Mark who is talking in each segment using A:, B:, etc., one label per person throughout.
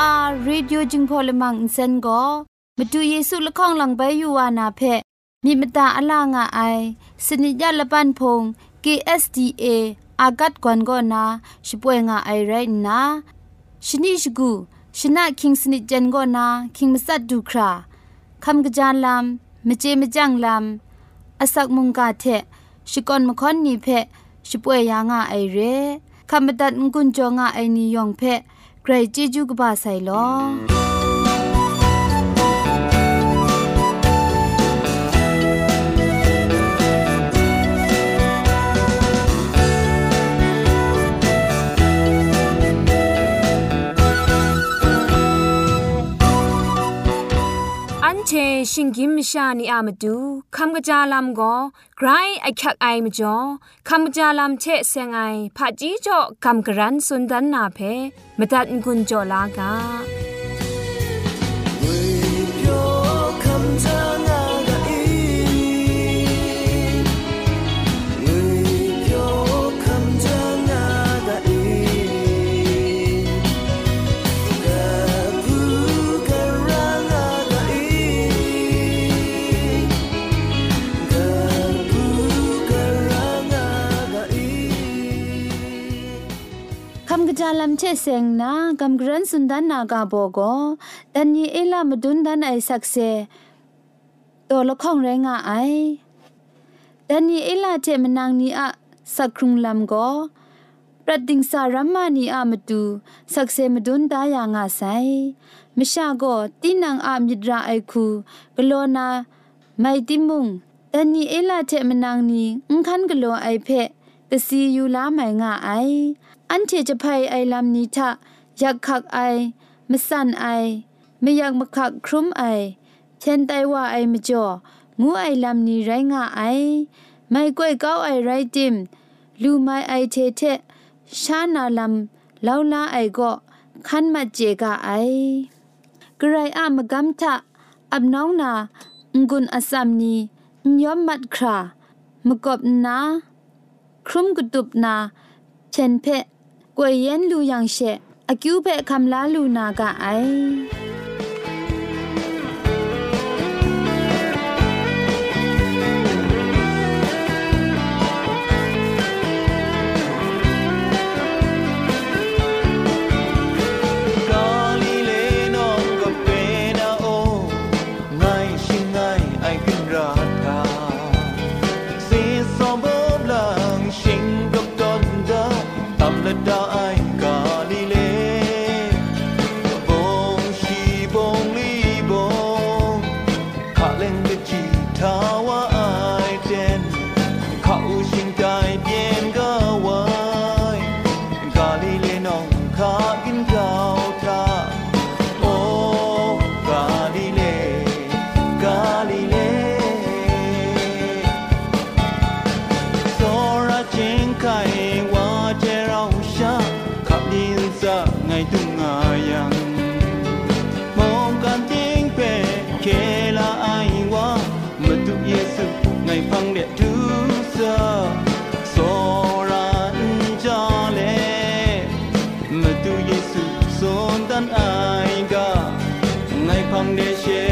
A: AWR Radio จึงพอลมังอินเซนก็มาดูเยซูละข้องหลังใบยูวานาเพมีมตาอลางอไอสนิยาละปันพง KSDA อากัดกวนก็นาช่วยงาไอไรนะชนิชกูชนะคิงสนิจันก็นาคิงมัสัดดูคราคำกระจานลำมเจมจังลำอสักมุงกาเทชิกอนมคอนนีเพช่วยยางาไอเรคำบัดงกุนจงาไอนิยองเพ ใครจีจูกบาไซลอ
B: เชชิงกิมชานีอามาดูคำกระจาลำก็ไกรไอคักไอมาจ่อคำกระจาลำเชเซงไอผาจีจ่อคำกระรันสุนดันนาเพมตัดกุญจ่อลากา
A: เซงนากัมกรันสุนดานนากาโบโกดันยีเอลามดุนดันไอสักเซตัวละข้องแรงไอดันยีเอลาเจมนางนีอะสักครุงลำโกประดิงสารัมมานีอะมตูสักเซมดุนดายางาไซมชาโกตีนังอามิดราไอคูกโลนาไมติมุงดันยีเอลาเจมนางนีอุงคันกโลไอเพ กสียูลาไมงาไออันเทจะภัยไอลำนี้ทะอยากขักไอมสั่นไอไม่อยากมาขักครุ้มไอเช่นไตว่าไอมจ่องูไอลำนี้ไรง่าไอไม่ก้อยเก้าไอไรจิมลูไม่ไอเทเทชานาลำเลาลาไอก็ขันมาเจกาไอกระไรอามกำทะอับน้องนางุนอสัมนียอมมัดครามกบนา ครุมกุดุบนาเชนเพะกวยเย็นลูยังเชะอากิวเพะคำลาลูนากะไอ
C: ไอขึ้นราคา Ai cả
A: ngày.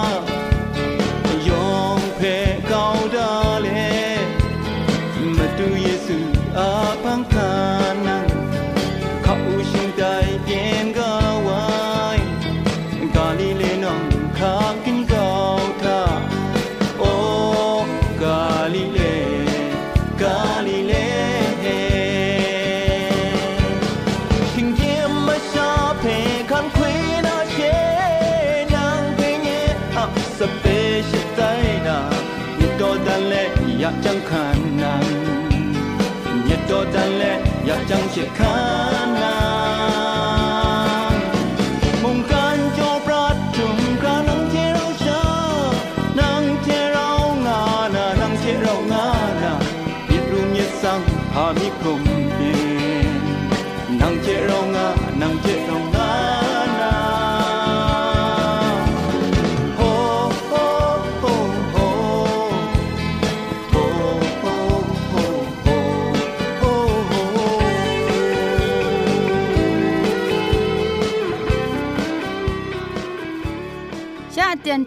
A: อย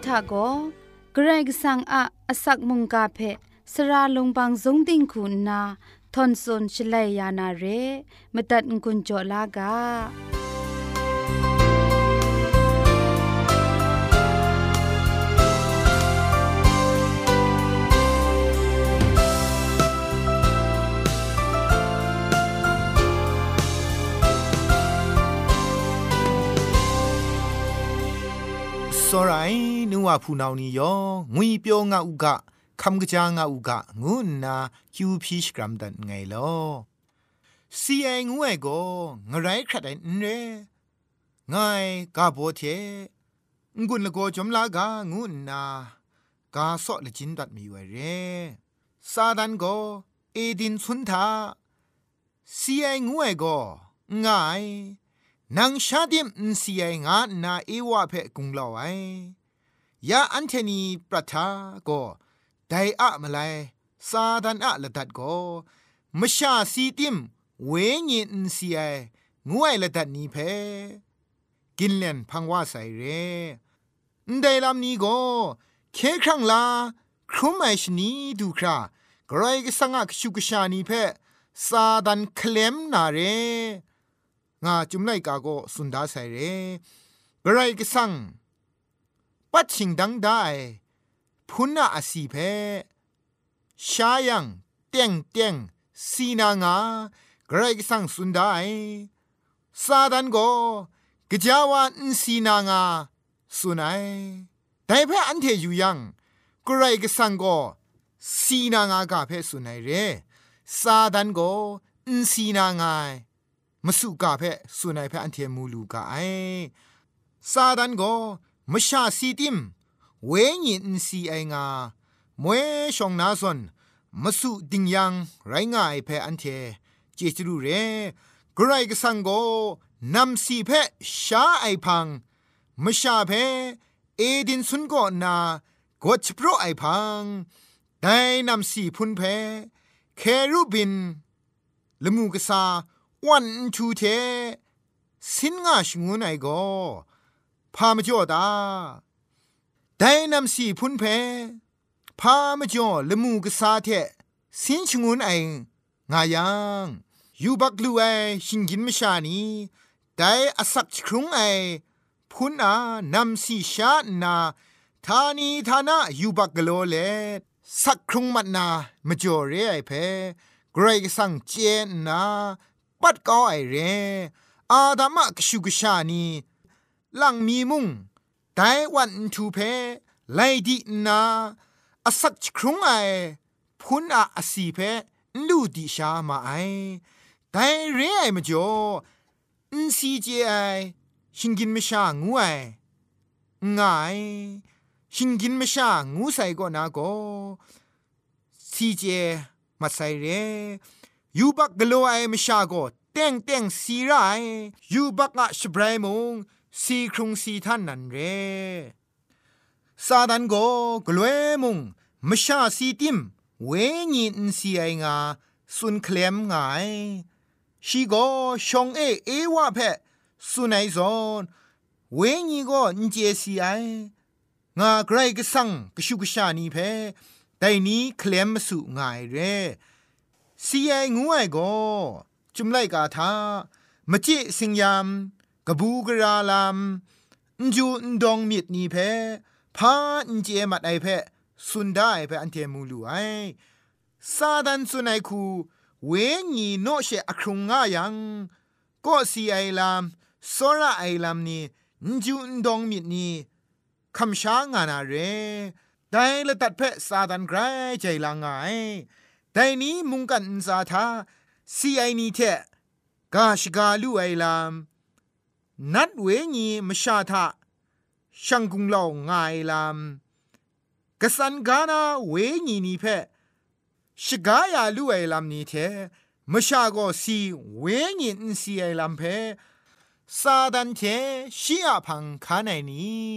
A: ทาโกเกรกสังอะอสักมุงกาเพสระลงบางสงติงคุณนาทอนซนชลัยยานาเรมตัดกุญจลากา
D: စောရိုင်း วาพูนาวนียองุยเปียวงาอุกะคำกะจางาอุกะงุนนาคิวพีชกรัมดันไงลอซีไองวโกงไรครัดไอนเรงายกาโบเทงุนละโกจอมลากางุนนากาซอละจินดัดมีไวเรซาดันโกเอดินสุนทาซีไองวยกงายนางชาดิมซีไองานาเอวาเพกุงลอไอ ยาอันเทนีปรัทาโกไดอะมาไลซาดันอะละดัดโกมชาซีติมเวญินอินซีไองวยละดัดนี้เพกินเล่นพังว่าใส่เรนไดลำนี้โกเคครั้งลาครุมไอชนีดูคราไกรกสังกชุกชานีเพซาดันเคลมนาเรงาจุมไลกาโกสุนดาไซเรบรายกสัง ปัดชิงดังได้พุนนาอสีเพชายังเตียงเตียงสีนางากรายกสังสุนดาไอซาดันโกกจาวาอินสีนางาสุนัยแต่เพออันเทอยู่ยังกรายกสังโกสีนางากาเพสุนัยเรซาดันโกอินสีนางามสุกาเพสุนัยเพอันเทมูลูกาไอซาดันโก มชาซีติม เวญินซีไองามวยชองนาซอนมสุดิงยังไรงายเพอันเท เจจรูเรกรายกสังโกนำสีเพชาไอพังมชาเพเอดินสุนโกนากดโปรไอพังได้นำสีพุนเพเครูบินละมูกษาวันทูเทสินงาชงูไนโก พามจ่อตาได้นำสีพุนเพพามจ่อละมูกษาเทสินชงุนไองายังยูบักลูไอชิงกินมชานีได้อสักครุงไอพุนอานำสีชานาทานีทานะยูบักกโลเลสักครุงมัดนามจ่อเรไอเพกรกสังเจนนา ปัดก้อไอเร อาดามะกชุกชานี ลังมีมุงไดวันทูเพไลดีนาอสักครุงไอพุนอาอสีเพลูดิชามาไอไดเรไอมจ่ออินซีเจไอชิงกินไม่ชางูไอง่ายชิงกินไม่ชางูใส่ก็นาโกซีเจมาใส่เรยูบักกลัวไอไม่ชาโกเต็งเต็งสีไรยูบักอะชบรายมง สีครุงสีท่านนันเรซาดันโกกลวยมุงมชาสีติมเวญีนสีไองาสุนเคลมไงชีโกชงเอเอวะเพสุนัยซอนเวญีโกนเจสีไองาไกรกสังกชุกชานีเพแต่นี้เคลมสุไงเรสีไองูไอโกจุมไลกาทามจิสิงยาม กบูกราลามจูนดองมิดนีเพพาอันเจมัดไอเพสุนได้เพอันเทมูลูไอซาดันสุนัยคูเวญีโนเชอครุงงายังก็สีไอลามโซระไอลามนี่จูนดองมิดนีคำช้างานาเรได้ละตัดเพซาดันไกรใจลางไงแต่นี้มุงกันซาทาซีไอนีเทกาชกาลูไอลาม นัดเวงีมชาทะช่างกุงเล่าง่ายลำกษันกานาเวงีนีเพชกายาลู่ไอลำนี้เทมชาก็สีเวงีนสีไอลำเพซาดันเทชียพังคาไหนนี้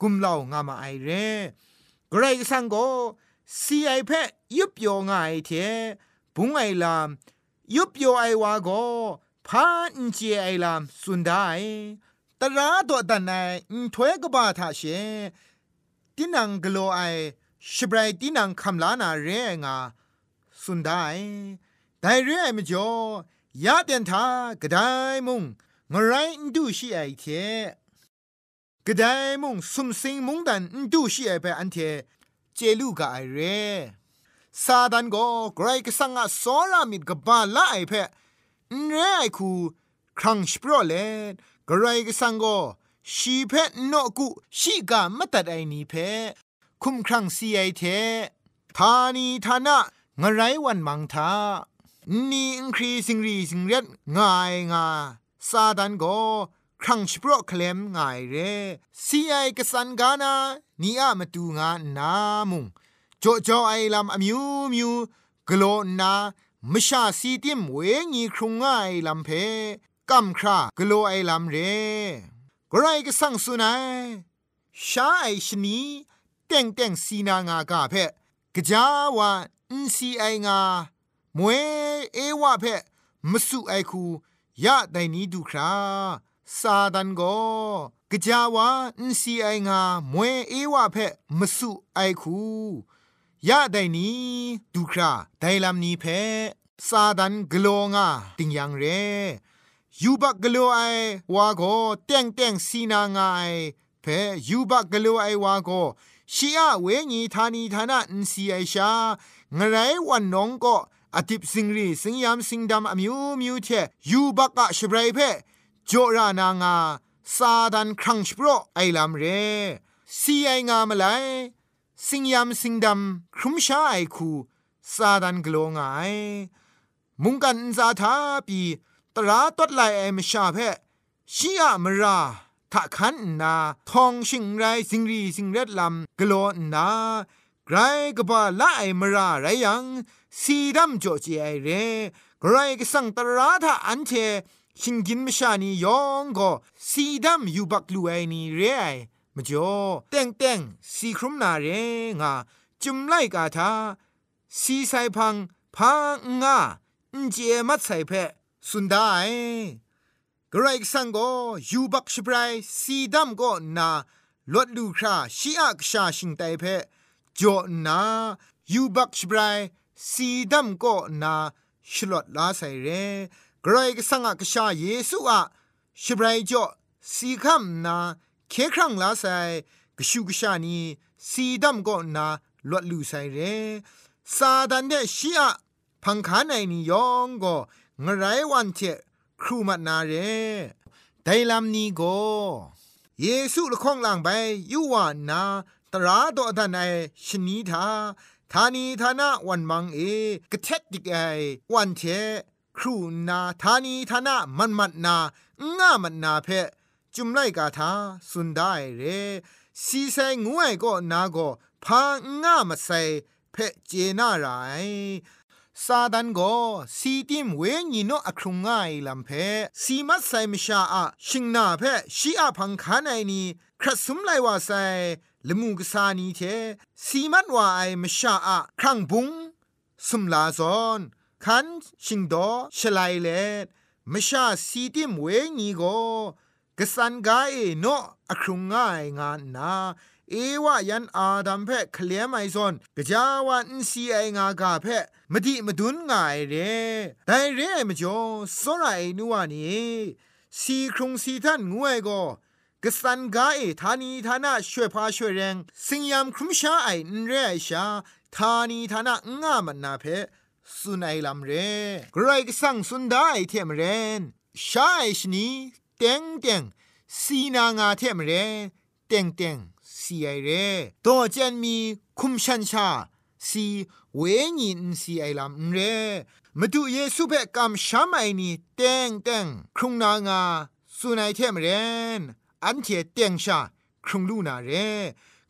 D: กุมเล่างามาไอเรกรสังก็สีไอเพยุบโยง่ายเทปุงไอลำยุบโยไอวาก็ พานเจไอลามสุนได้ตราตัวตันไอถวยกบาทาเชตินังกโลไอชบรายตินังคำลานาเรงาสุนได้แต่เรื่องไอมจอยาเตียนทากระไดมุงงไรดูชีไอเทกระไดมุงสุมสิงมุงดันดูชีไอไปอันเทเจลูกไอเรซาดันโกไกรกสังอะสอรามิดกบาละไอเพน เรไอคูครังสปรเลไกระไรก็สังโกชีเพนอกุชีกามตัดไอนีเพคุมครั้งซีไอเททานีทานะงไรวันมังทานี่อินครีสิงรีสิงเร็ดง่ายงาซาดันโกครั้งสปรเคลมง่ายเร่ซีไอกสันกานานี่อะมาตูงานามุงโจโจไอลำอมิวมิวกโลนา มชาซีติมเวงีครุงง่ายลำเพกัมครากโลไอลำเรกไรก็สั่งสุนัยชาไอชนีเต่งเต่งสีนางากาเพกะจาวาอินซีไองามวยเอวะเพมสุไอคูยะไดนี้ดูคราซาดันโกกะจาวาอินซีไองามวยเอวะเพมสุไอคู ยะไดนี้ดูคราไดลำนี้เพซาดันกโลงาติงยังเรยูบักกโลไอวาโกเต็งเต็งสีนางไอเพยูบักกโลไอวาโกชียเวญีธานีธานะอินซีไอชางไรวันน้องก็อติบสิงรีสิงยามสิงดำอมิวมิวเทยูบักกะชบรายเพจรานางาซาดันครังชโปรไอลามเรซีไองามไล สิงยามสิงดำครุมชาไอคูซาดันกลงไอมุงกันซาทาปีตราตดไลไอมชาเพชียมราถ้าขันนาทองชิงไรสิงรีสิงเร็ดลำกโลนาไกรกบาละไอมราไรยังสีดำโจจีไอเรไกรกสังตราถ้าอันเทชิงกินมชานียองก็สีดำอยู่บักลูไอนี่เรไอ มจ่อเต็งเต็งสีครุมนาเรงาจุมไลกาทาสีไซพังพังงาอินเจมัดไซเพสุนได้กระไรสังก็ยูบักชบรายสีดำก็นาลดลูคราชีอักชาชิงไตเพจอนายูบักชบรายสีดำก็นาชลดลาใสเรกระไรสังอักชาเยซูอะชบรายจ่อสีคำนา เคครั้งลาใส่กชูกชานีสีดำก็นาลวดลูใส่เรซาดันเดชีอะพังคาในนิยองก็งไรวันเทครูมัดนาเรไดลำนี้ก็เยซูละข้องลังไปยูวานาตราดอดันไอชนีทาทานีทานาวันมังเอกระเทดดิกไอวันเทครูนาทานีทานามันมัดนาง่ามันนาเพ จุมไลกาทาสุนได้เรสีใส่งวยก็นาก็พาง่ามาใส่เพเจนาไรซาดันโกสีติมเวญีโนอครุงง่ายลำเพสีมัดไซมชาอะชิงนาเพชีอะพังคานไอนีครัสุมไลว่าไซละมูกษานีเทสีมัดว่าไอมชาอะครังบุงสุมลาซอนคันชิงโดชลายเลมชาสีติมเวญีโก กสันกาเอโนอครุงง่ายงานนาเอวะยันอาดัมเพะเคลียไมซอนกะจาวันซีไองากาเพะมดิมดุนง่ายเรแต่เรมจ่อสรายนัวนี่สีครุงสีทันงวยก็กสันกาเอทานีทานะช่วยพาช่วยแรงสิงยามครุมชาไอนเรไอชาทานีทานะง่ามันนาเพสุนัยลำเรกรกสังสุนได้เทมเรนชาไอชนี เต็งเต็งสีนางาเทมเรเต็งเต็งสีไอเรตัวเจนมีคุมชันชาสีเวญินสีไอลำเรมาดูเยซูเบกำช้ำไอนี่เต็งเต็งครุงนางาสุนัยเทมเรนอันเทเต็งชาครุงลูนาเร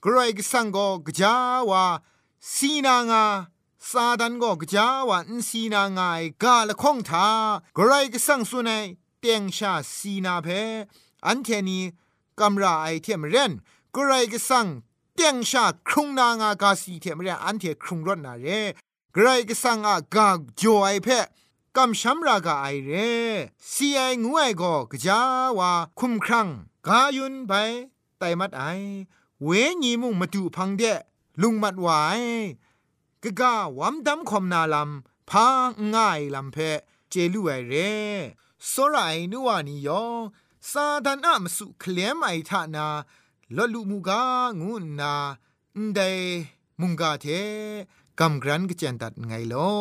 D: กรอยกสังโกกจาวาสีนางาซาดันก็กจาวาอินสีนางายกาละคงทากรอยกสังสุนัย เต็งชาสีนาเพอันเทนีกำราไอเทมเรนกรายกสังเตียงชาครุงนางากาสีเทมเรอันเทครุงรถนาเรกรายกสังอากาจอเพกำชัมรากาไอเรสีไองวยก็กจาวาคุมครังกายุนไปไตมัดไอ เวญีมุงมาดูพังเดลุงมัดไหวกะกาวัมดำคอมนาลำพาง่ายลำเพเจลูไอเร สรายนัวนิยองซาดานะมสุเคลมไอทานาลอลุมูกางุนาเดมุงกาเทกำกรันกเจนตัดไงลอ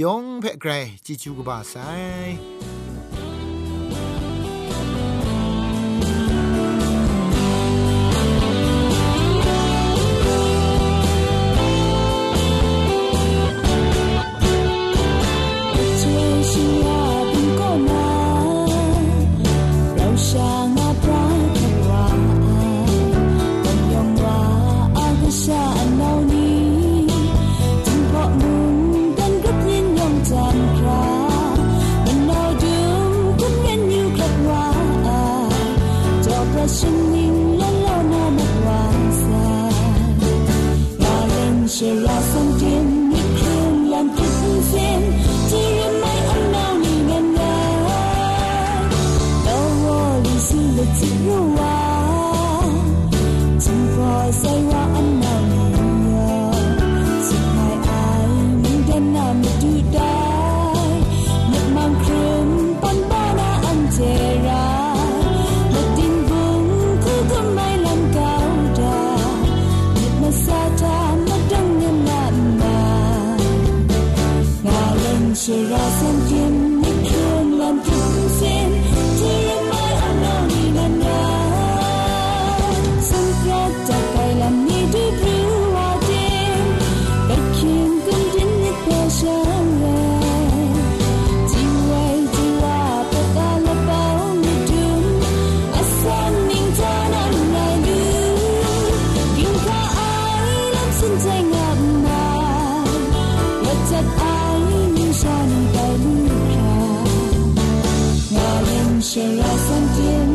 D: ยองเพ่ไกรจิจูกบาไซ
E: 谁来三天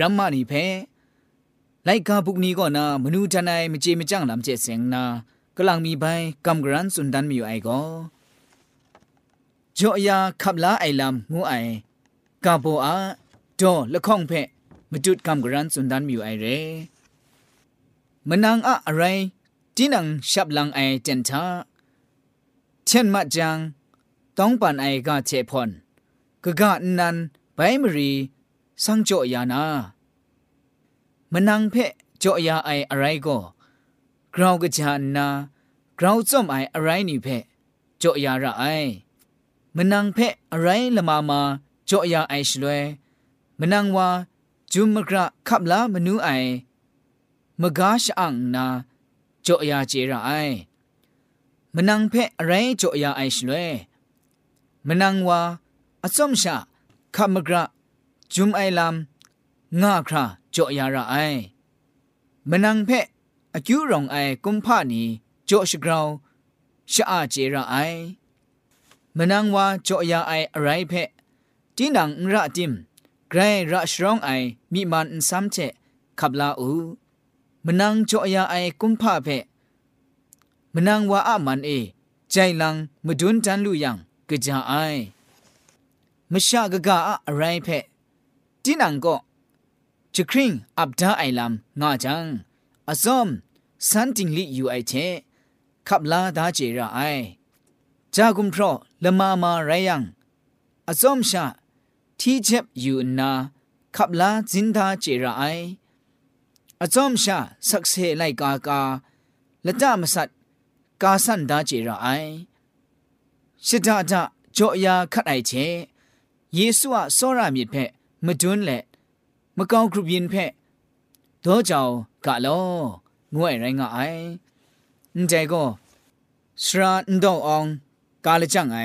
E: รัมมานีเพไลกาพุกนี้ก็นามนูจันายม
F: เจมจังลำเจเสียงนากำลังมีใบกำกรันสุนดันมีอยู่ไอก็จ่อยาขับลาไอลำงูไอกาโบอาจอละข้องเพะมจุดกำกรันสุนดันมีอยู่ไอเรมนังอะอะไรจีนังฉับลังไอเจนทาเช่นมาจังต้องปันไอกาเชพอนกะกะนันไปมรี สังโจยานามะนังเพะโจยาไออะไรก็กราวกะจานนากราวจอมไออะไรนี่เพะโจยาระไอมะนังเพะอะไรละมามาโจยาไอชลวยมะนังวาจุมมะกระขับลามนูไอมกาชอังนาโจยาเจระไอมนังเพะอะไรโจยาไอชลวยมนังวาอสมชาขามกระ จุมไอลำง่าคราโจยาระไอมนังเพะอคิวรองไอกุมพานีโจชกราวชะอาเจระไอมนังว่าโจยาไออะไรเพะจีนังระติมไกรระชรองไอมีมันซ้ำเจขับลาอูมนังโจยาไอกุมพาเพะมนางว่าอะมันเอ ใจลังมดุนจันลุยังกะจาไอมชะกะกะอะอะไรเพะ တိနံကောချခရင်အပ်ဒါအိုင်လမ်ငါချံအစုံစန်တင်လီယူအိုက်ချေခပ်လာဒါကျေရအိုင်ဂျာဂုံဖရလမမာရယံအစုံရှာတီချက်ယူနာခပ်လာဇင်ဒါကျေရအိုင်အစုံရှာဆက်ဆေလိုက်ကာကာလက်တမဆတ်ကာဆန်ဒါကျေရအိုင်ရှစ်ဒါဒါကြောအရာခတ်အိုက်ချေယေရှုအစောရမြစ်ဖက် มาจุนแหละมาเกาครุบยินเพะตัวเจ้ากะลองวยไรงะไอใจก็สระนดององกาลจังไอ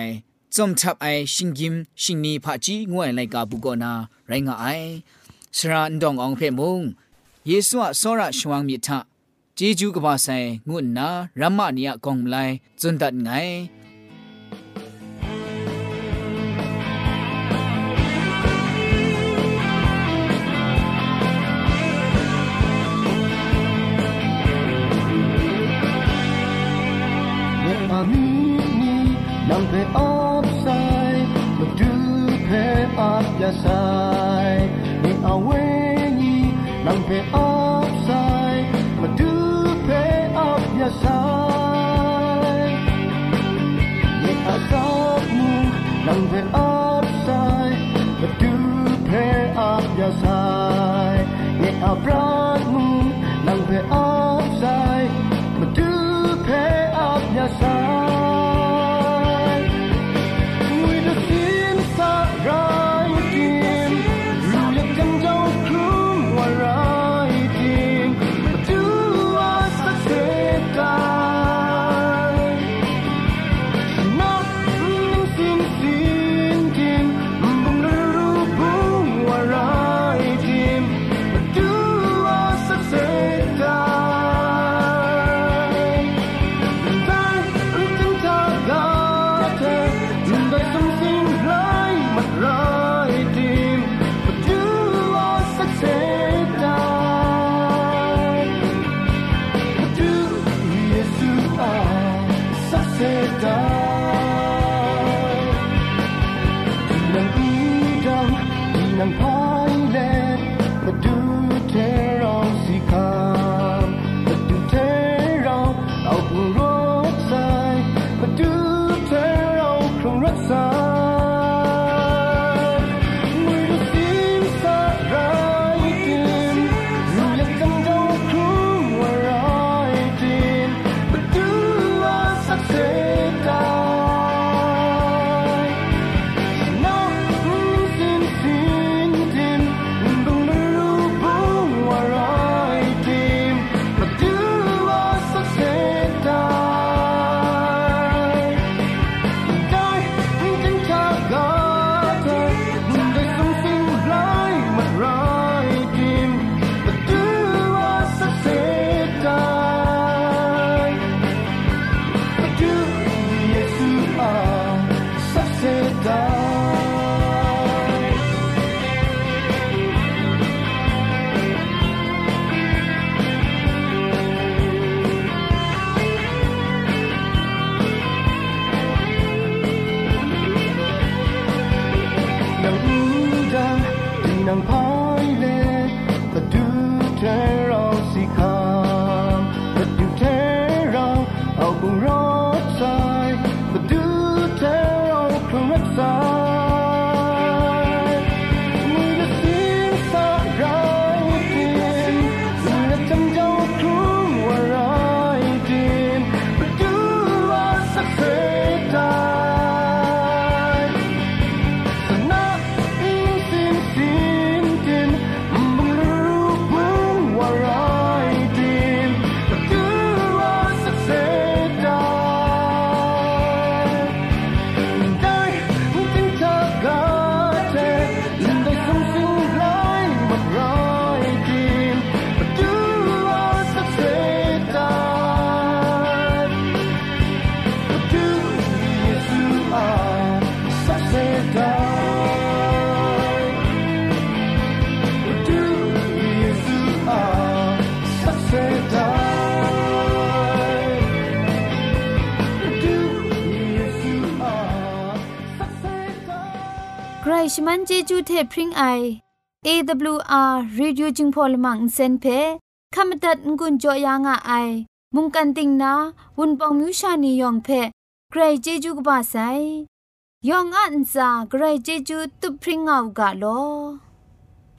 F: จอมทับไอชิงกิมชิง
C: นีพะจีงวยไรกาบุกอนาไรงะไอสระนดององเพะมุงเยซูอะสระชวังมิทะจีจูกบาไซงุนนารัมมะเนียกองไลจุ
G: นดัดไง จูเทพริงไอ AWR Reducing Polymer Insen phe ขมตัดงุนจอยางอไอมุงกันติงนาวุนปองมิวชานียองเพใครเจจูกบาไซยองอันซาใครเจจูตุพริ้งเอากาโล